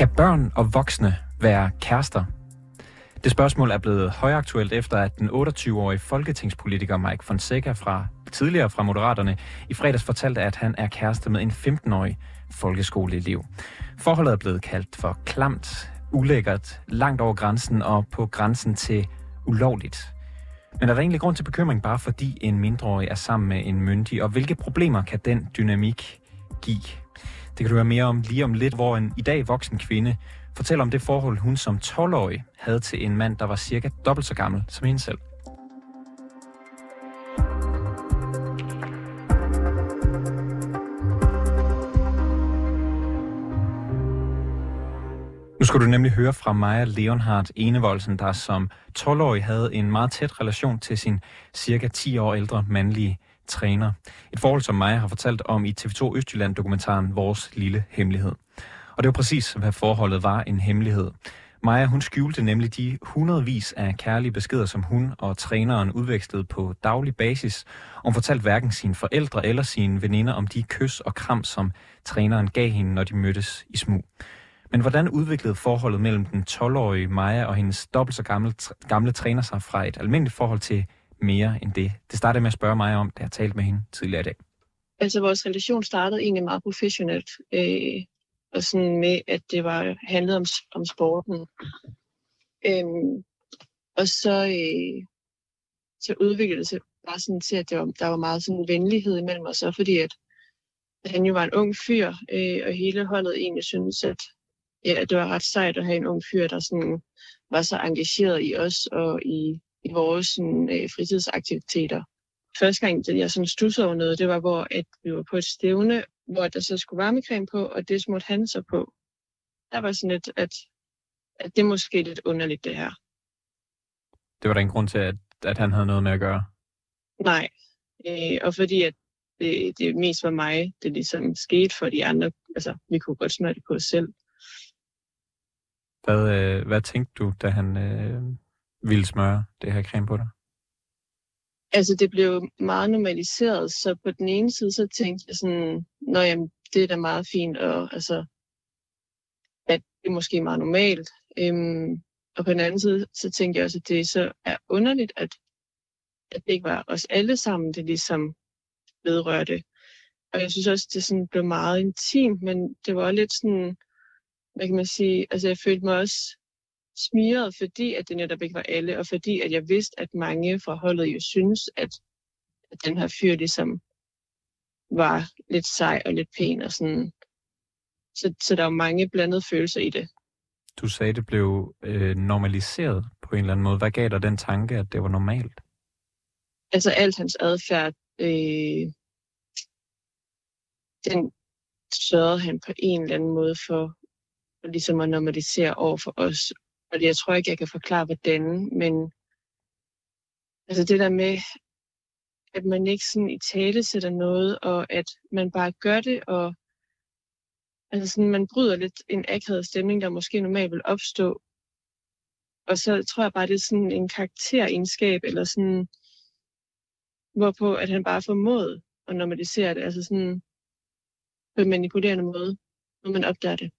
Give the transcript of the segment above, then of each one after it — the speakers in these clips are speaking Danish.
Kan børn og voksne være kærester? Det spørgsmål er blevet højaktuelt efter, at den 28-årige folketingspolitiker Mike Fonseca fra tidligere fra Moderaterne i fredags fortalte, at han er kæreste med en 15-årig folkeskoleelev. Forholdet er blevet kaldt for klamt, ulækkert, langt over grænsen og på grænsen til ulovligt. Men er der egentlig grund til bekymring bare fordi en mindreårig er sammen med en myndig, og hvilke problemer kan den dynamik give? Det kan du høre mere om lige om lidt, hvor en i dag voksen kvinde fortæller om det forhold, hun som 12-årig havde til en mand, der var cirka dobbelt så gammel som hende selv. Nu skal du nemlig høre fra Maja Leonhardt Enevoldsen, der som 12-årig havde en meget tæt relation til sin cirka 10 år ældre mandlige træner. Et forhold, som Maja har fortalt om i TV2 Østjylland-dokumentaren Vores Lille Hemmelighed. Og det var præcis, hvad forholdet var en hemmelighed. Maja, hun skjulte nemlig de hundredvis af kærlige beskeder, som hun og træneren udvekslede på daglig basis. Og hun fortalte hverken sine forældre eller sine veninder om de kys og kram, som træneren gav hende, når de mødtes i smug. Men hvordan udviklede forholdet mellem den 12-årige Maja og hendes dobbelt så gamle, gamle træner sig fra et almindeligt forhold til mere end det? Det startede med at spørge mig om, da jeg talte med hende tidligere i dag. Altså vores relation startede egentlig meget professionelt. Øh, og sådan med, at det var handlede om, om sporten. Øhm, og så, øh, så udviklede det sig bare sådan til, at det var, der var meget sådan venlighed imellem os, og fordi at han jo var en ung fyr, øh, og hele holdet egentlig syntes, at ja, det var ret sejt at have en ung fyr, der sådan var så engageret i os og i, i vores sådan, øh, fritidsaktiviteter. Første gang, jeg sådan stussede over noget, det var, hvor at vi var på et stævne, hvor der så skulle varmecreme på, og det smurte han så på. Der var sådan lidt, at, at det er måske lidt underligt, det her. Det var der en grund til, at, at han havde noget med at gøre? Nej, øh, og fordi at det, det mest var mig, det ligesom skete for de andre. Altså, vi kunne godt smøre det på os selv. Hvad, øh, hvad tænkte du, da han øh, ville smøre det her creme på dig? Altså, det blev meget normaliseret, så på den ene side, så tænkte jeg sådan, nå jamen, det er da meget fint, og altså, at det er måske meget normalt. Øhm, og på den anden side, så tænkte jeg også, at det så er underligt, at, at det ikke var os alle sammen, det ligesom vedrørte. Og jeg synes også, det sådan blev meget intimt, men det var lidt sådan, hvad kan man sige, altså jeg følte mig også smiret, fordi at det netop ikke var alle, og fordi at jeg vidste, at mange fra holdet jo synes, at, at den her fyr ligesom var lidt sej og lidt pæn og sådan. Så, så der var mange blandede følelser i det. Du sagde, det blev øh, normaliseret på en eller anden måde. Hvad gav dig den tanke, at det var normalt? Altså alt hans adfærd, øh, den sørgede han på en eller anden måde for ligesom at normalisere over for os. Og jeg tror ikke, jeg kan forklare, hvordan, men altså det der med, at man ikke sådan i tale sætter noget, og at man bare gør det, og altså sådan, man bryder lidt en akavet stemning, der måske normalt vil opstå. Og så tror jeg bare, det er sådan en karakteregenskab, eller sådan, hvorpå at han bare formået at normalisere det, altså sådan på en manipulerende måde, når man opdager det.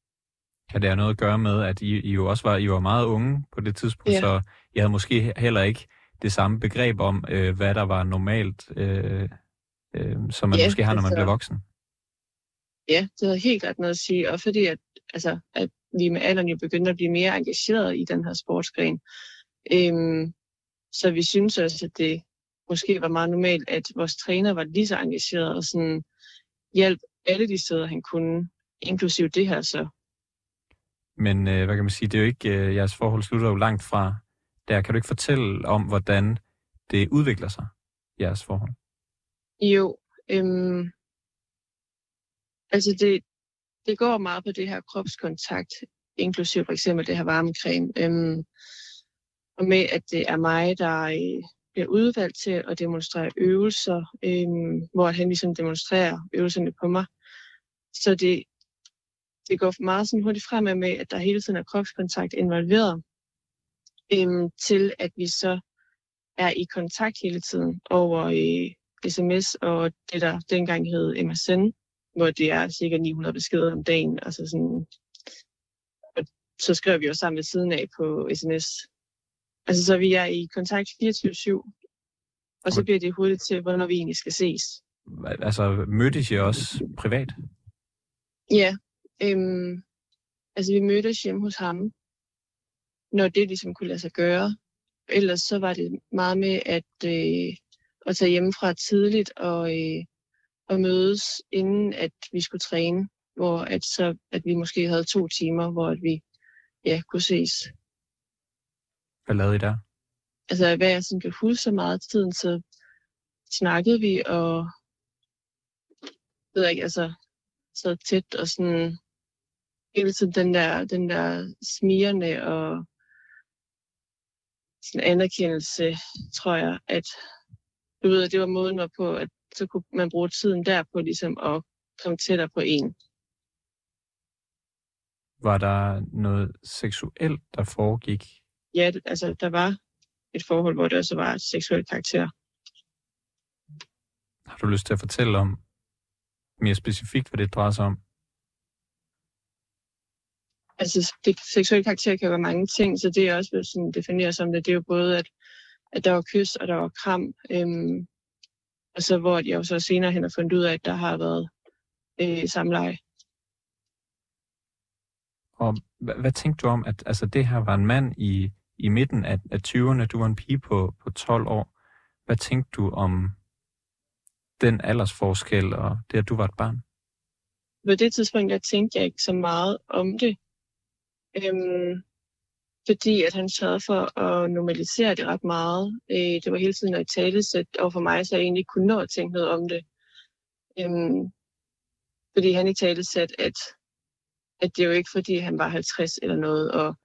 Kan det have noget at gøre med, at I, I jo også var, I var meget unge på det tidspunkt, ja. så I havde måske heller ikke det samme begreb om, øh, hvad der var normalt, øh, øh, som man ja, måske har, når man altså, bliver voksen? Ja, det har helt klart noget at sige, og fordi at, altså, at vi med alderen jo begyndte at blive mere engageret i den her sportsgren. Øhm, så vi synes også, at det måske var meget normalt, at vores træner var lige så engageret og sådan hjalp alle de steder, han kunne, inklusive det her så. Men øh, hvad kan man sige, det er jo ikke, øh, jeres forhold slutter jo langt fra der. Kan du ikke fortælle om, hvordan det udvikler sig, jeres forhold? Jo, øhm, altså det, det går meget på det her kropskontakt, inklusive for eksempel det her varmecreme. Øhm, og med, at det er mig, der øh, bliver udvalgt til at demonstrere øvelser, øhm, hvor han ligesom demonstrerer øvelserne på mig. Så det, det går meget sådan hurtigt fremad med, at der hele tiden er kropskontakt involveret, øhm, til at vi så er i kontakt hele tiden over i sms og det, der dengang hed MSN, hvor det er cirka 900 beskeder om dagen. Altså sådan, så skrev vi jo sammen ved siden af på sms. Altså, så vi er i kontakt 24-7, og så bliver det hurtigt til, hvornår vi egentlig skal ses. Altså, mødtes I også privat? Ja, øhm, altså vi mødtes hjemme hos ham, når det ligesom kunne lade sig gøre. Ellers så var det meget med at, øh, at tage hjemmefra tidligt og, øh, og mødes, inden at vi skulle træne, hvor at, så, at vi måske havde to timer, hvor at vi ja, kunne ses. Hvad lavede I der? Altså, hvad jeg sådan kan huske så meget tiden, så snakkede vi, og ved jeg ikke, altså, så tæt og sådan hele tiden den der, den der smirende og sådan anerkendelse, tror jeg, at du ved, det var måden var på, at så kunne man bruge tiden der på ligesom at komme tættere på en. Var der noget seksuelt, der foregik? Ja, altså der var et forhold, hvor det også var et seksuelt karakter. Har du lyst til at fortælle om mere specifikt, hvad det drejer sig om? Altså, det seksuelle karakter kan være mange ting, så det er også blevet sådan defineret som det. Det er jo både, at, at der var kys, og der var kram. Øhm, og så hvor jeg jo så senere hen har fundet ud af, at der har været øh, samleje. Og hvad, hvad tænkte du om, at altså, det her var en mand i, i midten af, af 20'erne, du var en pige på, på 12 år. Hvad tænkte du om den aldersforskel og det, at du var et barn? På det tidspunkt, der tænkte jeg ikke så meget om det. Øhm, fordi at han sørgede for at normalisere det ret meget. Øh, det var hele tiden et talesæt over for mig, så jeg egentlig kunne nå at tænke noget om det. Øhm, fordi han i talesæt, at, at det jo ikke fordi, han var 50 eller noget, og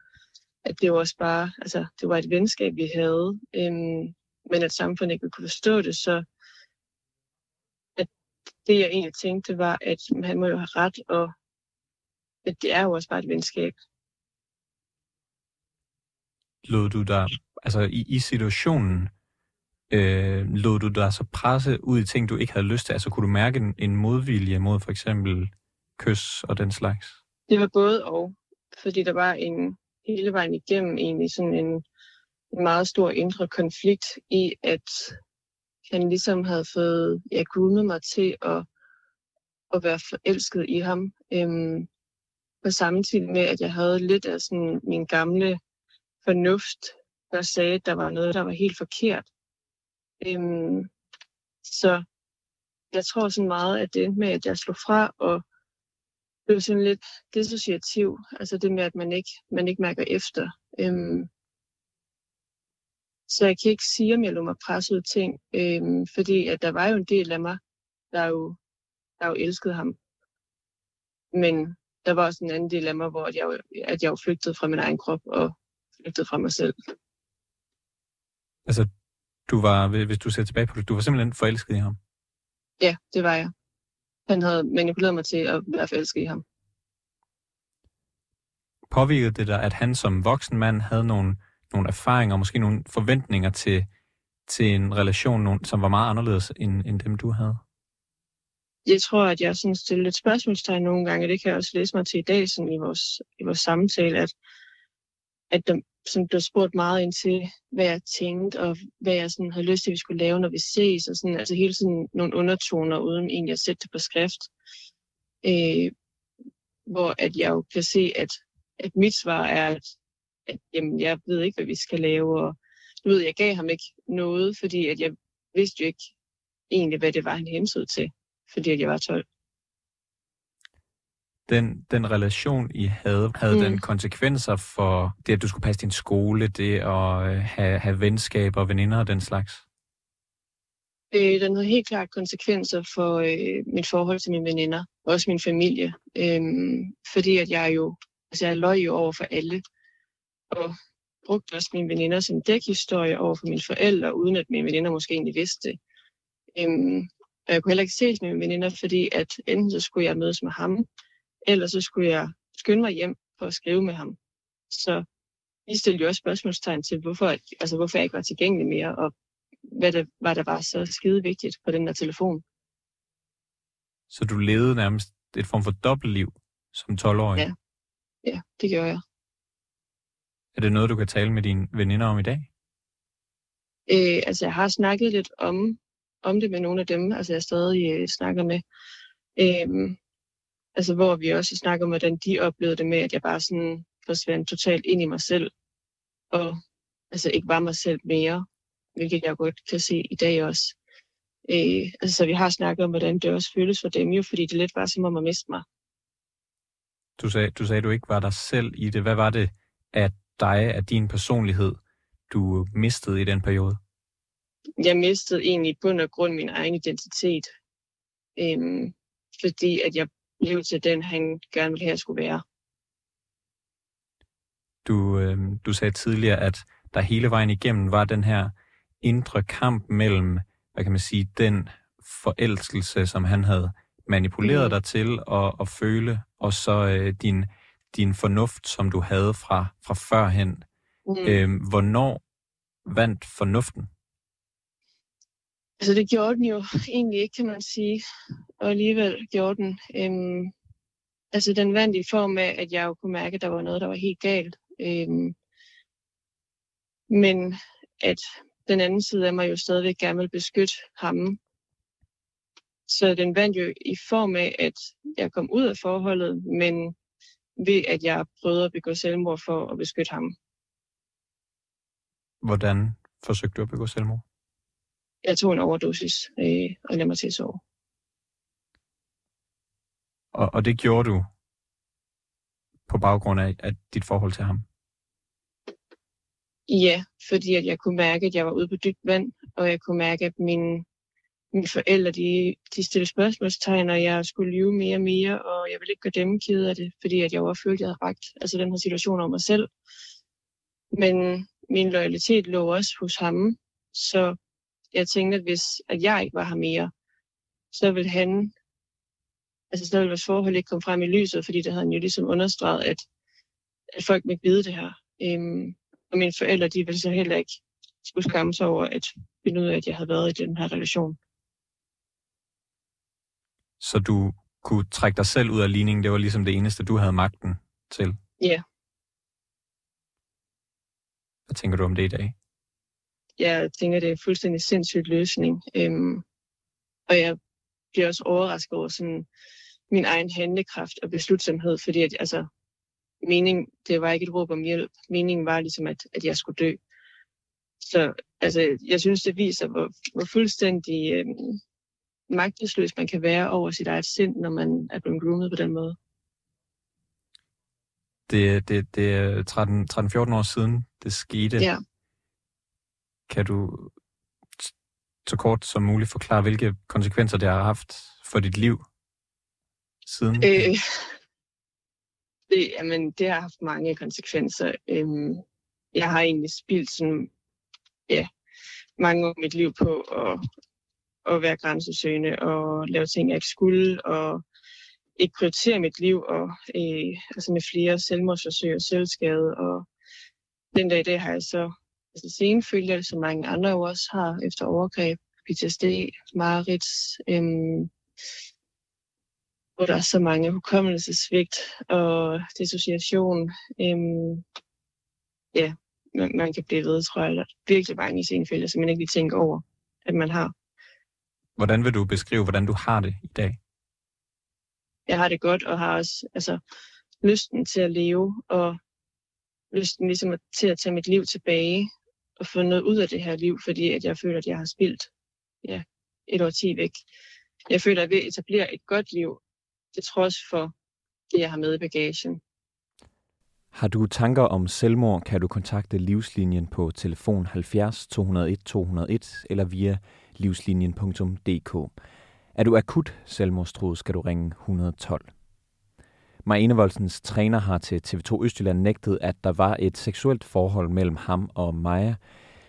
at det var også bare, altså det var et venskab, vi havde, øhm, men at samfundet ikke kunne forstå det, så at det jeg egentlig tænkte var, at han må jo have ret, og at det er jo også bare et venskab lod du dig, altså i, i situationen, øh, lod du dig så presse ud i ting, du ikke havde lyst til? Altså kunne du mærke en, en modvilje mod for eksempel kys og den slags? Det var både og, fordi der var en hele vejen igennem egentlig sådan en, en meget stor indre konflikt i, at han ligesom havde fået ja, groomet mig til at, at være forelsket i ham. Øhm, på samme tid med, at jeg havde lidt af sådan min gamle fornuft, der sagde, at der var noget, der var helt forkert. Øhm, så jeg tror sådan meget, at det endte med, at jeg slog fra og blev sådan lidt dissociativ. Altså det med, at man ikke, man ikke mærker efter. Øhm, så jeg kan ikke sige, om jeg lå mig presset ting, øhm, fordi at der var jo en del af mig, der jo, der jo elskede ham. Men der var også en anden del af mig, hvor jeg, at jeg jo flygtede fra min egen krop og flygtet fra mig selv. Altså, du var, hvis du ser tilbage på det, du var simpelthen forelsket i ham? Ja, det var jeg. Han havde manipuleret mig til at være forelsket i ham. Påvirkede det dig, at han som voksen mand havde nogle, nogle erfaringer, måske nogle forventninger til, til en relation, som var meget anderledes end, end dem, du havde? Jeg tror, at jeg sådan stillede et spørgsmålstegn nogle gange, og det kan jeg også læse mig til i dag sådan i, vores, i vores samtale, at, at der, som blev spurgt meget ind til, hvad jeg tænkte, og hvad jeg sådan havde lyst til, at vi skulle lave, når vi ses, og sådan, altså hele tiden nogle undertoner, uden egentlig at sætte det på skrift. Øh, hvor at jeg jo kan se, at, at mit svar er, at, at jamen, jeg ved ikke, hvad vi skal lave, og du ved, jeg gav ham ikke noget, fordi at jeg vidste jo ikke egentlig, hvad det var, han hensede til, fordi at jeg var 12 den, den relation, I havde, havde mm. den konsekvenser for det, at du skulle passe din skole, det at øh, have, have venskaber og veninder og den slags? Øh, den havde helt klart konsekvenser for øh, mit forhold til mine veninder, og også min familie. Øh, fordi at jeg jo, altså jeg løg jo over for alle, og brugte også mine veninder som dækhistorie over for mine forældre, uden at mine veninder måske egentlig vidste det. Øh, og jeg kunne heller ikke ses med mine veninder, fordi at enten så skulle jeg mødes med ham, Ellers så skulle jeg skynde mig hjem for at skrive med ham. Så vi stillede jo også spørgsmålstegn til, hvorfor, altså, hvorfor jeg ikke var tilgængelig mere, og hvad det var, der var så skide vigtigt på den der telefon. Så du levede nærmest et form for dobbeltliv som 12-årig? Ja, ja det gjorde jeg. Er det noget, du kan tale med dine veninder om i dag? Øh, altså, jeg har snakket lidt om, om det med nogle af dem, altså jeg stadig øh, snakker med. Øh, altså, hvor vi også snakker om, hvordan de oplevede det med, at jeg bare sådan forsvandt totalt ind i mig selv, og altså ikke var mig selv mere, hvilket jeg godt kan se i dag også. Øh, altså, så vi har snakket om, hvordan det også føles for dem jo, fordi det lidt var som om at miste mig. Du sagde, du sagde, du ikke var dig selv i det. Hvad var det af dig, af din personlighed, du mistede i den periode? Jeg mistede egentlig i bund og grund min egen identitet. Øhm, fordi at jeg blev til den, han gerne ville have, skulle være. Du, øh, du sagde tidligere, at der hele vejen igennem var den her indre kamp mellem, hvad kan man sige, den forelskelse, som han havde manipuleret mm. dig til at, at føle, og så øh, din, din fornuft, som du havde fra, fra førhen. Mm. Øh, hvornår vandt fornuften? Altså det gjorde den jo egentlig ikke, kan man sige. Og alligevel gjorde den. Øhm, altså den vandt i form af, at jeg jo kunne mærke, at der var noget, der var helt galt. Øhm, men at den anden side af mig jo stadigvæk gerne vil beskytte ham. Så den vandt jo i form af, at jeg kom ud af forholdet, men ved at jeg prøvede at begå selvmord for at beskytte ham. Hvordan forsøgte du at begå selvmord? Jeg tog en overdosis øh, og lavede mig til at sove. Og, og det gjorde du på baggrund af, af dit forhold til ham? Ja, fordi at jeg kunne mærke, at jeg var ude på dybt vand, og jeg kunne mærke, at mine, mine forældre de, de stillede spørgsmålstegn, og jeg skulle lyve mere og mere, og jeg ville ikke gøre dem kede af det, fordi at jeg var følt, at jeg havde ragt altså den her situation om mig selv. Men min loyalitet lå også hos ham, så jeg tænkte, at hvis at jeg ikke var her mere, så ville han, altså så ville vores forhold ikke komme frem i lyset, fordi det havde han jo ligesom understreget, at, at folk ikke vide det her. Øhm, og mine forældre, de ville så heller ikke skulle skamme sig over at finde ud af, at jeg havde været i den her relation. Så du kunne trække dig selv ud af ligningen, det var ligesom det eneste, du havde magten til? Ja. Yeah. Hvad tænker du om det i dag? Jeg tænker, det er en fuldstændig sindssyg løsning. Øhm, og jeg bliver også overrasket over sådan min egen handlekraft og beslutsomhed, fordi at, altså, mening, det var ikke et råb om hjælp. Meningen var ligesom, at, at jeg skulle dø. Så altså, jeg synes, det viser, hvor, hvor fuldstændig øhm, magtesløs man kan være over sit eget sind, når man er blevet groomet på den måde. Det, det, det er 13-14 år siden, det skete. Ja. Kan du så kort som muligt forklare, hvilke konsekvenser det har haft for dit liv siden? Øh, det, jamen, det har haft mange konsekvenser. Øhm, jeg har egentlig spildt sådan, ja, mange år mit liv på at, at være grænsesøgende og lave ting, jeg ikke skulle, og ikke prioritere mit liv, og øh, altså med flere selvmordsforsøg og selvskade. Og den dag i dag har jeg så altså senfølger, som mange andre jo også har efter overgreb, PTSD, mareridt, øhm, hvor der er så mange hukommelsesvigt og dissociation. Øhm, ja, man, man kan blive ved, tror jeg. Der er virkelig mange senfølger, som man ikke lige tænker over, at man har. Hvordan vil du beskrive, hvordan du har det i dag? Jeg har det godt, og har også altså, lysten til at leve, og lysten ligesom til at tage mit liv tilbage, at få noget ud af det her liv, fordi at jeg føler, at jeg har spildt ja, et år ti væk. Jeg føler, at jeg vil etablere et godt liv, til trods for det, jeg har med i bagagen. Har du tanker om selvmord, kan du kontakte Livslinjen på telefon 70 201 201 eller via livslinjen.dk. Er du akut selvmordstruet, skal du ringe 112. Marine Voldsens træner har til TV2 Østjylland nægtet, at der var et seksuelt forhold mellem ham og Maja,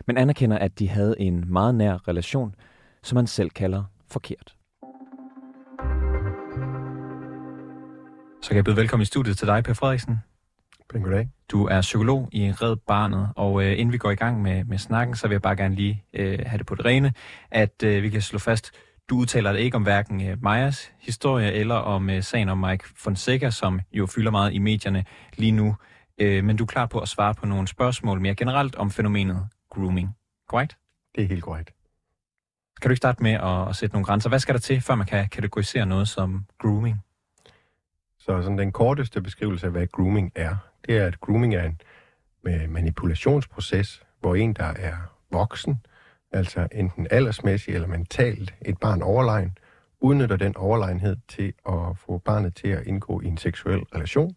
men anerkender, at de havde en meget nær relation, som han selv kalder forkert. Så kan jeg byde velkommen i studiet til dig, Per Frederiksen. Pæn goddag. Du er psykolog i Red Barnet, og øh, inden vi går i gang med, med snakken, så vil jeg bare gerne lige øh, have det på det rene, at øh, vi kan slå fast, du udtaler dig ikke om hverken øh, Majas historie eller om øh, sagen om Mike Fonseca, som jo fylder meget i medierne lige nu. øh, men du er klar på at svare på nogle spørgsmål mere generelt om fænomenet grooming. Korrekt? Det er helt korrekt. Kan du ikke starte med at, at sætte nogle grænser? Hvad skal der til, før man kan kategorisere noget som grooming? Så sådan den korteste beskrivelse af, hvad grooming er, det er, at grooming er en manipulationsproces, hvor en, der er voksen, altså enten aldersmæssigt eller mentalt et barn overlegen, udnytter den overlegenhed til at få barnet til at indgå i en seksuel relation,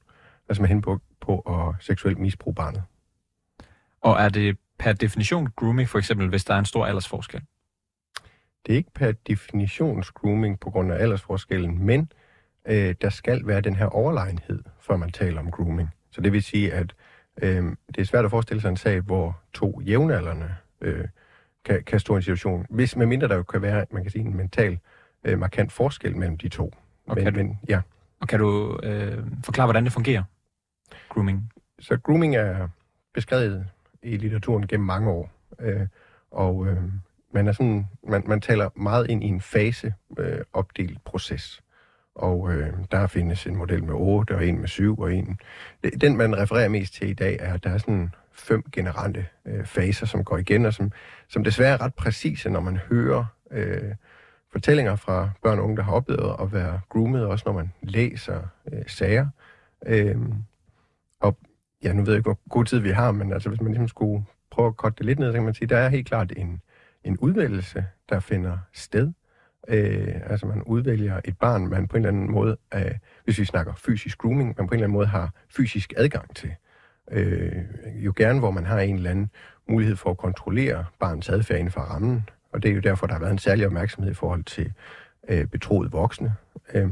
altså med hen på, på at seksuelt misbruge barnet. Og er det per definition grooming, for eksempel, hvis der er en stor aldersforskel? Det er ikke per definition grooming på grund af aldersforskellen, men øh, der skal være den her overlegenhed, før man taler om grooming. Så det vil sige, at øh, det er svært at forestille sig en sag, hvor to jævnaldrende øh, kan, kan stå i en situation, hvis med mindre der jo kan være, man kan sige, en mental øh, markant forskel mellem de to. Og men, kan du, men, ja. og kan du øh, forklare, hvordan det fungerer, grooming? Så grooming er beskrevet i litteraturen gennem mange år, øh, og øh, man, er sådan, man, man taler meget ind i en fase øh, opdelt proces. Og øh, der findes en model med 8 og en med 7 og en... Den, man refererer mest til i dag, er, at der er sådan fem generelle øh, faser, som går igen, og som, som desværre er ret præcise, når man hører øh, fortællinger fra børn og unge, der har oplevet at være groomet, også når man læser øh, sager. Øh, og ja, nu ved jeg ikke, hvor god tid vi har, men altså, hvis man ligesom skulle prøve at korte det lidt ned, så kan man sige, der er helt klart en, en udvælgelse, der finder sted. Øh, altså man udvælger et barn, man på en eller anden måde, øh, hvis vi snakker fysisk grooming, man på en eller anden måde har fysisk adgang til. Øh, jo gerne, hvor man har en eller anden mulighed for at kontrollere barnets adfærd inden for rammen. Og det er jo derfor, der har været en særlig opmærksomhed i forhold til øh, betroet voksne. Øh,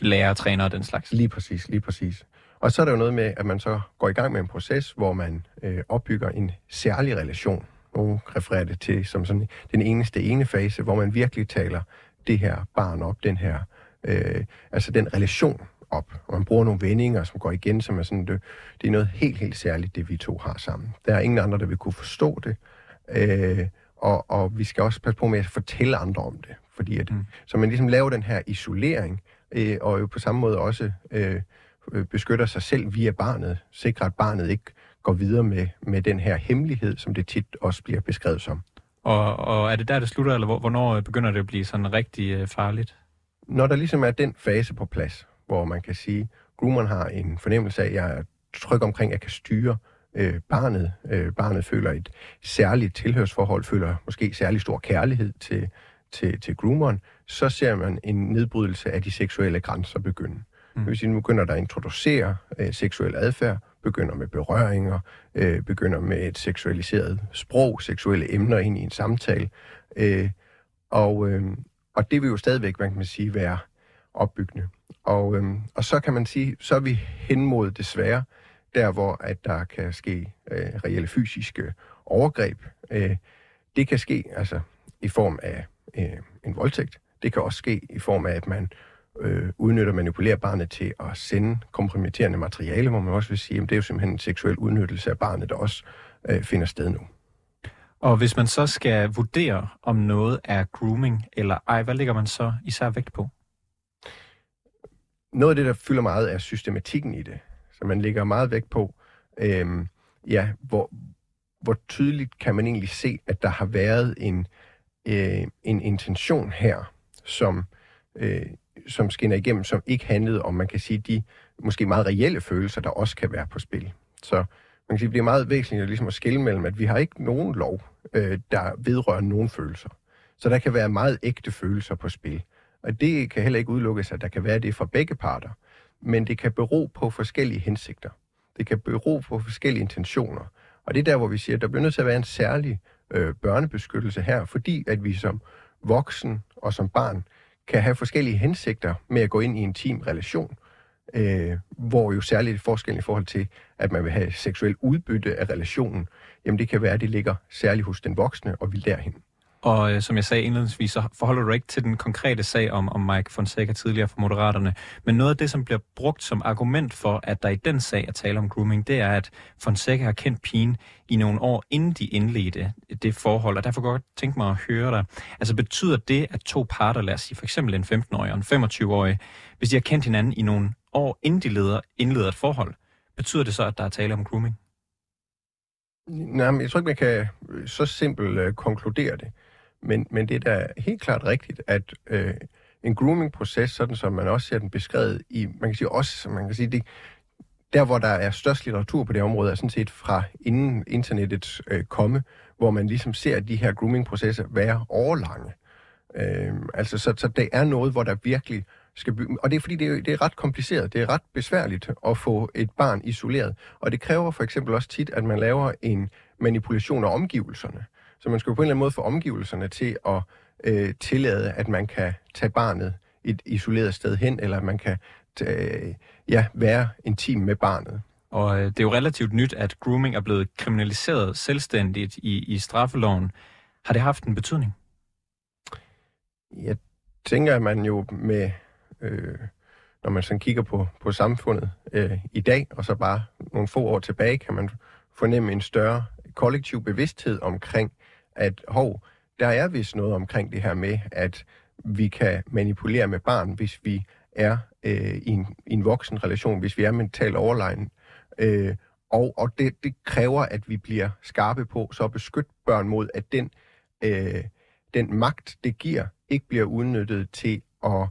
Lærer, træner og den slags. Lige præcis, lige præcis. Og så er der jo noget med, at man så går i gang med en proces, hvor man øh, opbygger en særlig relation nogle refererer det til som sådan den eneste ene fase, hvor man virkelig taler det her barn op, den her, øh, altså den relation op. Og man bruger nogle vendinger, som går igen, som er sådan, det, det er noget helt, helt særligt, det vi to har sammen. Der er ingen andre, der vil kunne forstå det. Øh, og, og vi skal også passe på med at fortælle andre om det. Fordi at, mm. så man ligesom laver den her isolering, øh, og jo på samme måde også øh, beskytter sig selv via barnet, sikrer, at barnet ikke går videre med, med den her hemmelighed, som det tit også bliver beskrevet som. Og, og er det der, det slutter, eller hvornår begynder det at blive sådan rigtig øh, farligt? Når der ligesom er den fase på plads, hvor man kan sige, groomeren har en fornemmelse af, at jeg er tryg omkring, at jeg kan styre øh, barnet. Øh, barnet føler et særligt tilhørsforhold, føler måske særlig stor kærlighed til, til, til groomeren, så ser man en nedbrydelse af de seksuelle grænser begynde. Mm. Det vil sige, nu begynder der at introducere øh, seksuel adfærd, begynder med berøringer, øh, begynder med et seksualiseret sprog, seksuelle emner ind i en samtale. Øh, og, øh, og det vil jo stadigvæk, man kan sige, være opbyggende. Og, øhm, og så kan man sige, så er vi hen mod desværre, der hvor at der kan ske øh, reelle fysiske overgreb. Øh, det kan ske altså i form af øh, en voldtægt. Det kan også ske i form af, at man øh, udnytter og manipulerer barnet til at sende kompromitterende materiale, hvor man også vil sige, at det er jo simpelthen en seksuel udnyttelse af barnet, der også øh, finder sted nu. Og hvis man så skal vurdere, om noget er grooming eller ej, hvad ligger man så især vægt på? Noget af det, der fylder meget, er systematikken i det. Så man lægger meget vægt på, øhm, ja, hvor, hvor tydeligt kan man egentlig se, at der har været en, øh, en intention her, som øh, som skinner igennem, som ikke handlede om, man kan sige, de måske meget reelle følelser, der også kan være på spil. Så man kan sige, det bliver meget væsentligt ligesom at skille mellem, at vi har ikke nogen lov, øh, der vedrører nogen følelser. Så der kan være meget ægte følelser på spil. Og det kan heller ikke udelukkes, at der kan være det fra begge parter. Men det kan bero på forskellige hensigter. Det kan bero på forskellige intentioner. Og det er der, hvor vi siger, at der bliver nødt til at være en særlig øh, børnebeskyttelse her, fordi at vi som voksen og som barn kan have forskellige hensigter med at gå ind i en intim relation, øh, hvor jo særligt forskellen i forhold til, at man vil have seksuel udbytte af relationen, jamen det kan være, at det ligger særligt hos den voksne og vil derhen. Og øh, som jeg sagde indledningsvis, så forholder du ikke til den konkrete sag om, om Mike Fonseca tidligere fra Moderaterne. Men noget af det, som bliver brugt som argument for, at der i den sag er tale om grooming, det er, at Fonseca har kendt pigen i nogle år, inden de indledte det forhold. Og derfor godt tænke mig at høre dig. Altså betyder det, at to parter, lad os sige for eksempel en 15-årig og en 25-årig, hvis de har kendt hinanden i nogle år, inden de leder, indleder et forhold, betyder det så, at der er tale om grooming? Nej, men jeg tror ikke, man kan øh, så simpelt øh, konkludere det. Men, men det er da helt klart rigtigt, at øh, en grooming-proces, sådan som man også ser den beskrevet i, man kan sige også, man kan sige, det, der hvor der er størst litteratur på det område, er sådan set fra inden internettets øh, komme, hvor man ligesom ser de her grooming-processer være overlange. Øh, altså, så, så det er noget, hvor der virkelig skal by- og det er fordi, det er, det er ret kompliceret, det er ret besværligt at få et barn isoleret, og det kræver for eksempel også tit, at man laver en manipulation af omgivelserne. Så man skal på en eller anden måde få omgivelserne til at øh, tillade, at man kan tage barnet et isoleret sted hen, eller at man kan øh, ja, være intim med barnet. Og øh, det er jo relativt nyt, at grooming er blevet kriminaliseret selvstændigt i, i straffeloven. Har det haft en betydning? Jeg tænker, at man jo med, øh, når man sådan kigger på, på samfundet øh, i dag, og så bare nogle få år tilbage, kan man fornemme en større kollektiv bevidsthed omkring, at hov, der er vist noget omkring det her med, at vi kan manipulere med barn, hvis vi er øh, i, en, i en voksen relation, hvis vi er mentalt overlegen. Øh, og og det, det kræver, at vi bliver skarpe på så at beskytte børn mod, at den, øh, den magt, det giver, ikke bliver udnyttet til at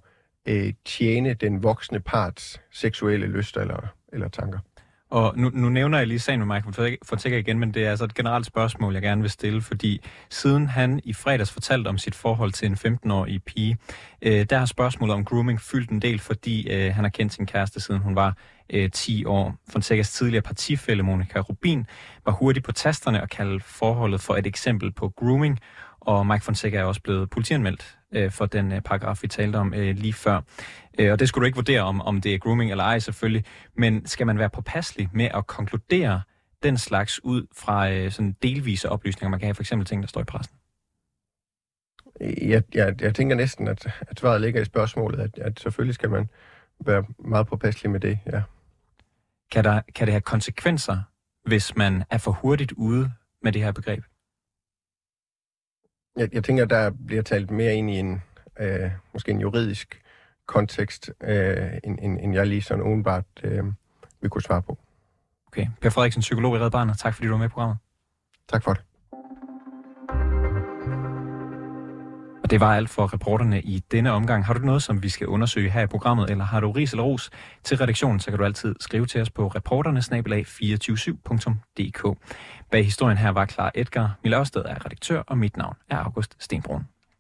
øh, tjene den voksne parts seksuelle lyster eller, eller tanker. Og nu, nu nævner jeg lige sagen med Michael Fortækker igen, men det er altså et generelt spørgsmål, jeg gerne vil stille, fordi siden han i fredags fortalte om sit forhold til en 15-årig pige, øh, der har spørgsmålet om grooming fyldt en del, fordi øh, han har kendt sin kæreste, siden hun var øh, 10 år. Fonseca's tidligere partifælle Monika Rubin var hurtig på tasterne og kaldte forholdet for et eksempel på grooming, og Mike Fonseca er også blevet politianmeldt øh, for den øh, paragraf, vi talte om øh, lige før. Øh, og det skulle du ikke vurdere, om, om det er grooming eller ej selvfølgelig, men skal man være påpasselig med at konkludere den slags ud fra øh, sådan delvise oplysninger, man kan have, for eksempel ting, der står i pressen? Jeg, jeg, jeg tænker næsten, at, at svaret ligger i spørgsmålet, at, at selvfølgelig skal man være meget påpasselig med det, ja. Kan, der, kan det have konsekvenser, hvis man er for hurtigt ude med det her begreb? Jeg, jeg tænker, der bliver talt mere ind i en, øh, måske en juridisk kontekst, øh, end, end, end jeg lige sådan udenbart øh, vil kunne svare på. Okay. Per Frederiksen, psykolog i Red Barnet. Tak fordi du var med i programmet. Tak for det. Og det var alt for reporterne i denne omgang. Har du noget, som vi skal undersøge her i programmet, eller har du ris eller ros til redaktionen, så kan du altid skrive til os på reporternesnabelag247.dk. Bag historien her var Klar Edgar. Mille Ørsted er redaktør, og mit navn er August Stenbrun.